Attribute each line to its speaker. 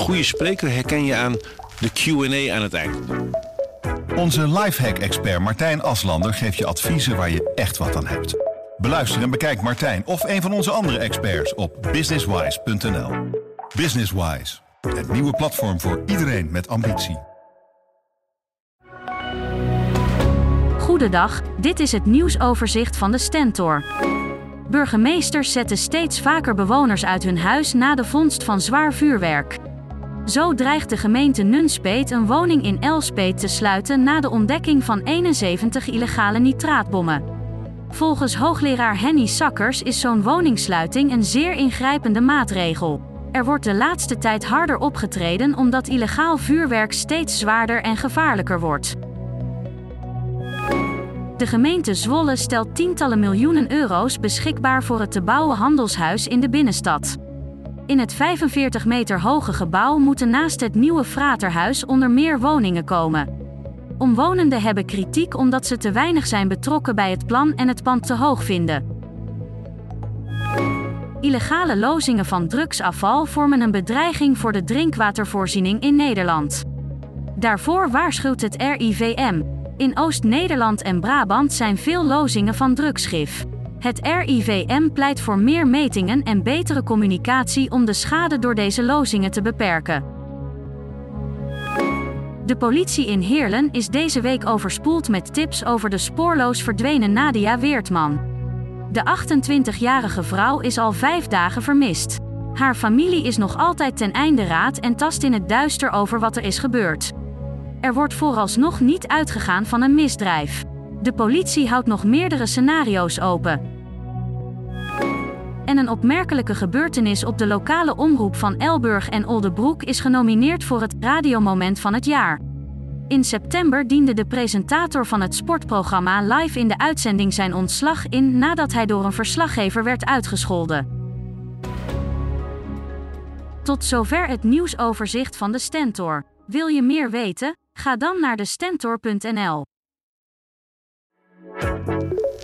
Speaker 1: goede spreker herken je aan de Q&A aan het eind.
Speaker 2: Onze lifehack-expert Martijn Aslander geeft je adviezen waar je echt wat aan hebt. Beluister en bekijk Martijn of een van onze andere experts op businesswise.nl. Businesswise, het nieuwe platform voor iedereen met ambitie.
Speaker 3: Goedendag, dit is het nieuwsoverzicht van de Stentor. Burgemeesters zetten steeds vaker bewoners uit hun huis na de vondst van zwaar vuurwerk. Zo dreigt de gemeente Nunspeet een woning in Elspeet te sluiten na de ontdekking van 71 illegale nitraatbommen. Volgens hoogleraar Henny Sakkers is zo'n woningsluiting een zeer ingrijpende maatregel. Er wordt de laatste tijd harder opgetreden omdat illegaal vuurwerk steeds zwaarder en gevaarlijker wordt. De gemeente Zwolle stelt tientallen miljoenen euro's beschikbaar voor het te bouwen handelshuis in de binnenstad. In het 45 meter hoge gebouw moeten naast het nieuwe Fraterhuis onder meer woningen komen. Omwonenden hebben kritiek omdat ze te weinig zijn betrokken bij het plan en het pand te hoog vinden. Illegale lozingen van drugsafval vormen een bedreiging voor de drinkwatervoorziening in Nederland. Daarvoor waarschuwt het RIVM. In Oost-Nederland en Brabant zijn veel lozingen van drugsgif. Het RIVM pleit voor meer metingen en betere communicatie om de schade door deze lozingen te beperken. De politie in Heerlen is deze week overspoeld met tips over de spoorloos verdwenen Nadia Weertman. De 28-jarige vrouw is al vijf dagen vermist. Haar familie is nog altijd ten einde raad en tast in het duister over wat er is gebeurd. Er wordt vooralsnog niet uitgegaan van een misdrijf. De politie houdt nog meerdere scenario's open. En een opmerkelijke gebeurtenis op de lokale omroep van Elburg en Oldebroek is genomineerd voor het radiomoment van het jaar. In september diende de presentator van het sportprogramma live in de uitzending zijn ontslag in nadat hij door een verslaggever werd uitgescholden. Tot zover het nieuwsoverzicht van de Stentor. Wil je meer weten? Ga dan naar de stentor.nl.